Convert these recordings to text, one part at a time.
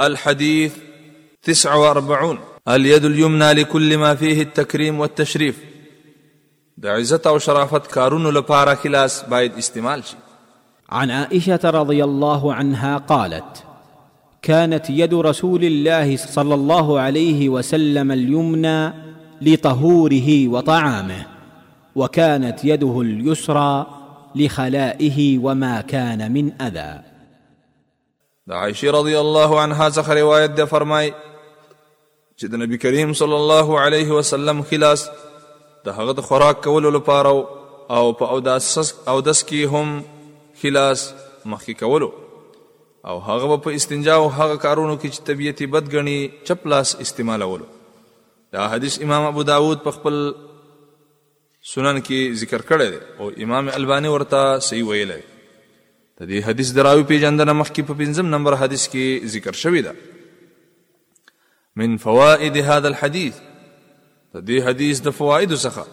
الحديث تسع واربعون اليد اليمنى لكل ما فيه التكريم والتشريف دا عزت او شرافت كارون لپاره خلاص باید استعمال شي عن عائشه رضي الله عنها قالت كانت يد رسول الله صلى الله عليه وسلم اليمنى لطهوره وطعامه وكانت يده اليسرى لخلائه وما كان من اذى د عائشه رضی الله عنها څخه روایت ده فرمای چې د نبی کریم صلی الله علیه وسلم خلاص د هغه د خوراک کولو لپاره او په او داس او داس کې هم خلاص مخکې کولو او هغه په استنجا او هغه کارونو کې چې طبيعتي بدګني چپلاس استعمالولو دا حدیث امام ابو داود په خپل سنن کې ذکر کړی دی او امام الباني ورته صحیح ویلی دی د دې حدیث د راوي پېژندنه مخکې په پنځم نمبر حدیث کې ذکر شوې ده من فوائد هذا الحديث د دې حدیث د فواید څخه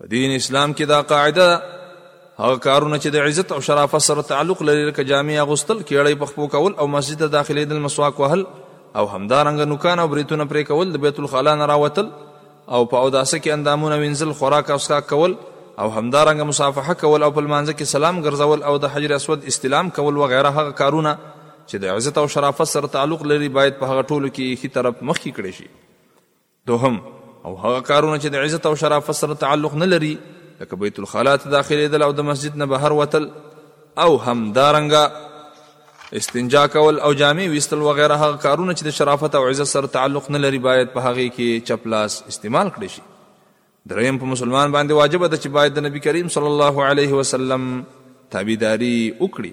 په دین اسلام کې دا قاعده هغه کارونه چې د عزت او شرافت سره تعلق لري لکه جامع غسل کېړی په خپو کول او مسجد ته داخلي د مسواک وهل او همدارنګ نوکان او بریتونه پرې کول د بیت الخلا نه راوتل او په اوداسه کې اندامونه وینځل، خوراک او څښاک کول او همدارنګه مصافحه کول او په لمانځه کې سلام ګرځول او د حجر اسود استلام کول وغیره هغه کارونه چې د عزت او شرافت سره تعلق لري باید په هغه ټولو کې ښي طرف مخکې کړی شي. دوهم او هغه کارونه چې د عزت او شرافت سره تعلق نه لري لکه بیت الخلا ته داخلیدل او د مسجد نه بهر وتل او همدارنګه استنجا کول او جامې ویستل وغیره هغه کارونه چې د شرافت او عزت سره تعلق نه لري باید په هغې کې چپ لاس استعمال کړی شي دریم په مسلمان باندې واجب ده چې باید د نبی کریم صلی الله علیه وسلم تابعداري وکړي